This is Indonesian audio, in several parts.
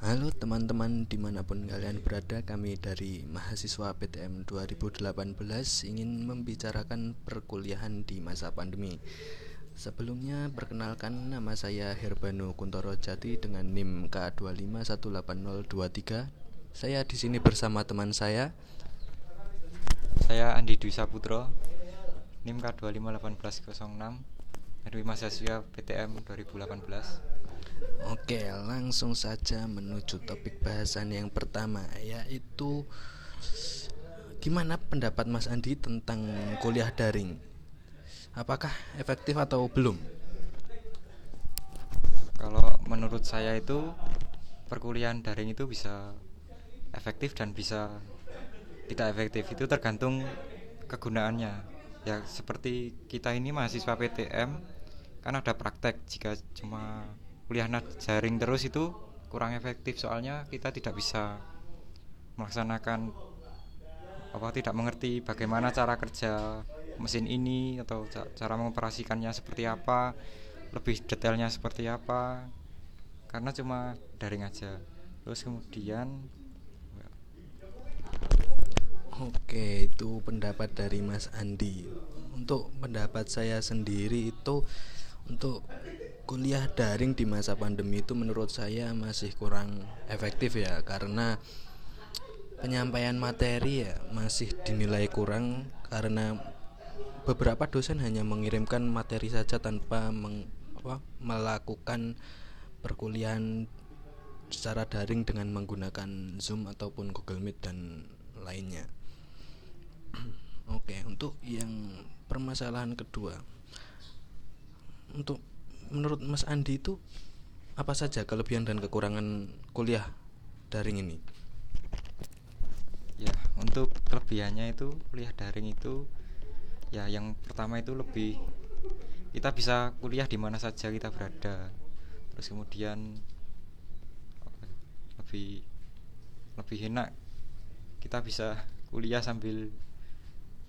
Halo teman-teman di mana pun kalian berada Kami dari mahasiswa PTM 2018 ingin membicarakan perkuliahan di masa pandemi. Sebelumnya perkenalkan nama saya Herbano Kuntoro Jati dengan NIM K251803 Saya di sini bersama teman saya. Saya Andi Dwi Saputro NIM K251806 dari mahasiswa PTM 2018 Oke, langsung saja menuju topik bahasan yang pertama yaitu gimana pendapat Mas Andi tentang kuliah daring? Apakah efektif atau belum? Kalau menurut saya itu perkuliahan daring itu bisa efektif dan bisa tidak efektif. Itu tergantung kegunaannya. Ya seperti kita ini mahasiswa PTM kan ada praktek jika cuma kuliah jaring terus itu kurang efektif. Soalnya kita tidak bisa melaksanakan apa tidak mengerti bagaimana cara kerja mesin ini atau cara mengoperasikannya seperti apa lebih detailnya seperti apa. Karena cuma daring aja. Terus kemudian Oke, itu pendapat dari Mas Andi. Untuk pendapat saya sendiri itu untuk kuliah daring di masa pandemi itu menurut saya masih kurang efektif ya karena penyampaian materi ya masih dinilai kurang karena beberapa dosen hanya mengirimkan materi saja tanpa meng, apa, melakukan perkuliahan secara daring dengan menggunakan Zoom ataupun Google Meet dan lainnya. Oke, untuk yang permasalahan kedua. Untuk menurut Mas Andi itu apa saja kelebihan dan kekurangan kuliah daring ini? Ya, untuk kelebihannya itu kuliah daring itu ya yang pertama itu lebih kita bisa kuliah di mana saja kita berada. Terus kemudian lebih lebih enak kita bisa kuliah sambil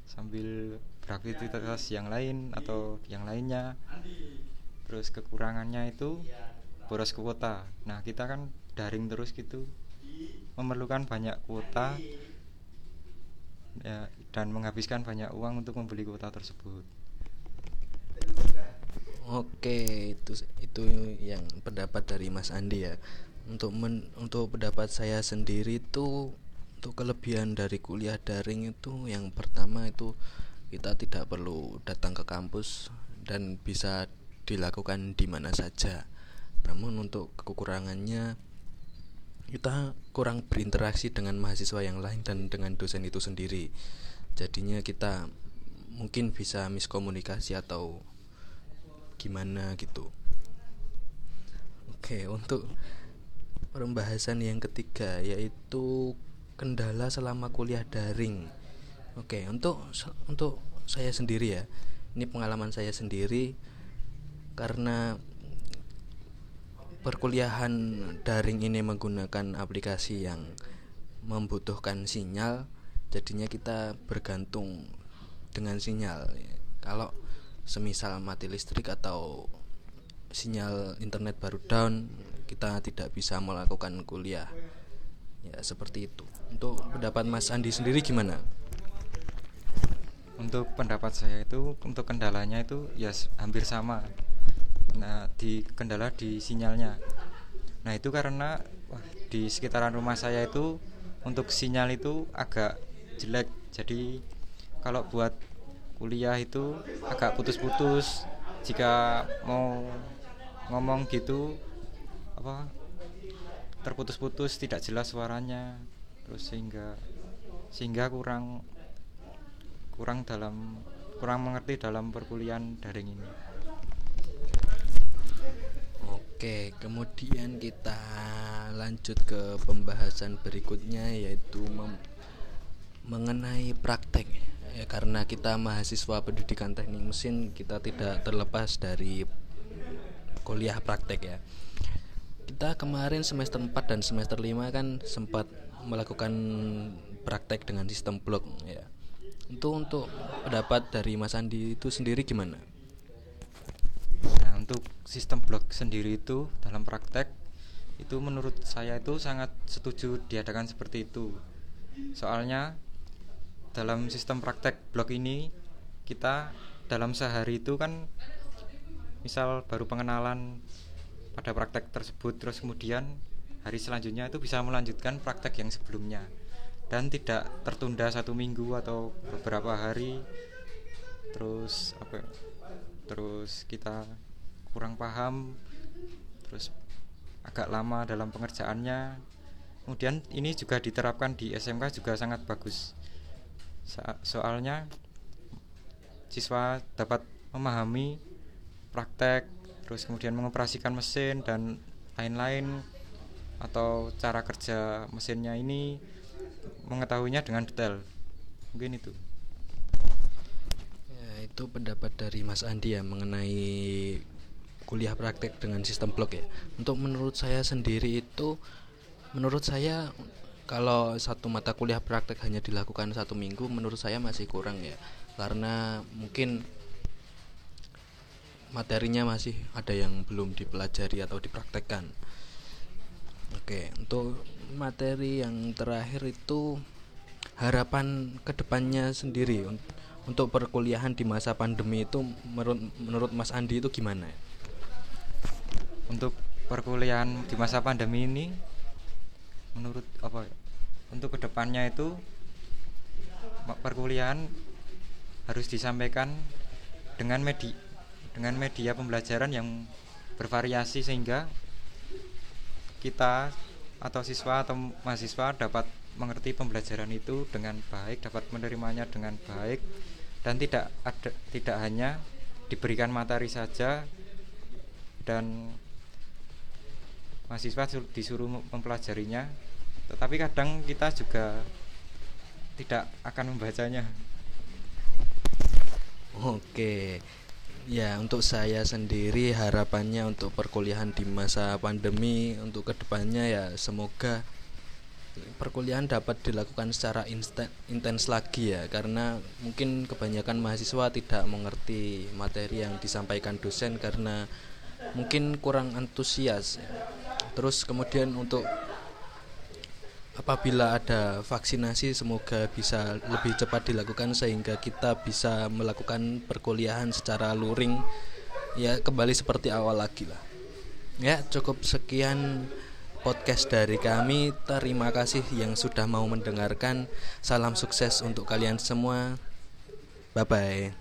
sambil beraktivitas yang lain atau yang lainnya terus kekurangannya itu boros kuota. Nah kita kan daring terus gitu. Memerlukan banyak kuota ya, dan menghabiskan banyak uang untuk membeli kuota tersebut. Oke, itu itu yang pendapat dari Mas Andi ya. Untuk men, untuk pendapat saya sendiri itu untuk kelebihan dari kuliah daring itu yang pertama itu kita tidak perlu datang ke kampus dan bisa dilakukan di mana saja. Namun untuk kekurangannya kita kurang berinteraksi dengan mahasiswa yang lain dan dengan dosen itu sendiri. Jadinya kita mungkin bisa miskomunikasi atau gimana gitu. Oke, untuk pembahasan yang ketiga yaitu kendala selama kuliah daring. Oke, untuk untuk saya sendiri ya. Ini pengalaman saya sendiri karena perkuliahan daring ini menggunakan aplikasi yang membutuhkan sinyal jadinya kita bergantung dengan sinyal. Kalau semisal mati listrik atau sinyal internet baru down kita tidak bisa melakukan kuliah. Ya seperti itu. Untuk pendapat Mas Andi sendiri gimana? Untuk pendapat saya itu untuk kendalanya itu ya hampir sama di kendala di sinyalnya. Nah itu karena wah, di sekitaran rumah saya itu untuk sinyal itu agak jelek. Jadi kalau buat kuliah itu agak putus-putus. Jika mau ngomong gitu apa terputus-putus tidak jelas suaranya. Terus sehingga sehingga kurang kurang dalam kurang mengerti dalam perkuliahan daring ini Oke, kemudian kita lanjut ke pembahasan berikutnya yaitu mengenai praktek. Ya, karena kita mahasiswa pendidikan teknik mesin, kita tidak terlepas dari kuliah praktek ya. Kita kemarin semester 4 dan semester 5 kan sempat melakukan praktek dengan sistem blok ya. Untuk untuk pendapat dari Mas Andi itu sendiri gimana? Untuk sistem blok sendiri itu dalam praktek itu menurut saya itu sangat setuju diadakan seperti itu. Soalnya dalam sistem praktek blok ini kita dalam sehari itu kan misal baru pengenalan pada praktek tersebut terus kemudian hari selanjutnya itu bisa melanjutkan praktek yang sebelumnya. Dan tidak tertunda satu minggu atau beberapa hari terus apa ya, terus kita kurang paham terus agak lama dalam pengerjaannya. Kemudian ini juga diterapkan di SMK juga sangat bagus. Soalnya siswa dapat memahami praktek terus kemudian mengoperasikan mesin dan lain-lain atau cara kerja mesinnya ini mengetahuinya dengan detail. Mungkin itu. Ya, itu pendapat dari Mas Andi ya mengenai kuliah praktek dengan sistem blok ya. Untuk menurut saya sendiri itu menurut saya kalau satu mata kuliah praktek hanya dilakukan satu minggu menurut saya masih kurang ya karena mungkin materinya masih ada yang belum dipelajari atau dipraktekkan oke untuk materi yang terakhir itu harapan ke depannya sendiri untuk perkuliahan di masa pandemi itu menurut menurut Mas Andi itu gimana ya? Untuk perkuliahan di masa pandemi ini menurut apa untuk ke depannya itu perkuliahan harus disampaikan dengan media dengan media pembelajaran yang bervariasi sehingga kita atau siswa atau mahasiswa dapat mengerti pembelajaran itu dengan baik, dapat menerimanya dengan baik dan tidak ada tidak hanya diberikan materi saja dan mahasiswa disuruh mempelajarinya tetapi kadang kita juga tidak akan membacanya. Oke. Ya untuk saya sendiri harapannya untuk perkuliahan di masa pandemi untuk ke depannya ya semoga perkuliahan dapat dilakukan secara intens lagi ya karena mungkin kebanyakan mahasiswa tidak mengerti materi yang disampaikan dosen karena mungkin kurang antusias terus kemudian untuk apabila ada vaksinasi semoga bisa lebih cepat dilakukan sehingga kita bisa melakukan perkuliahan secara luring. Ya kembali seperti awal lagi lah. Ya cukup sekian podcast dari kami. Terima kasih yang sudah mau mendengarkan. Salam sukses untuk kalian semua. Bye bye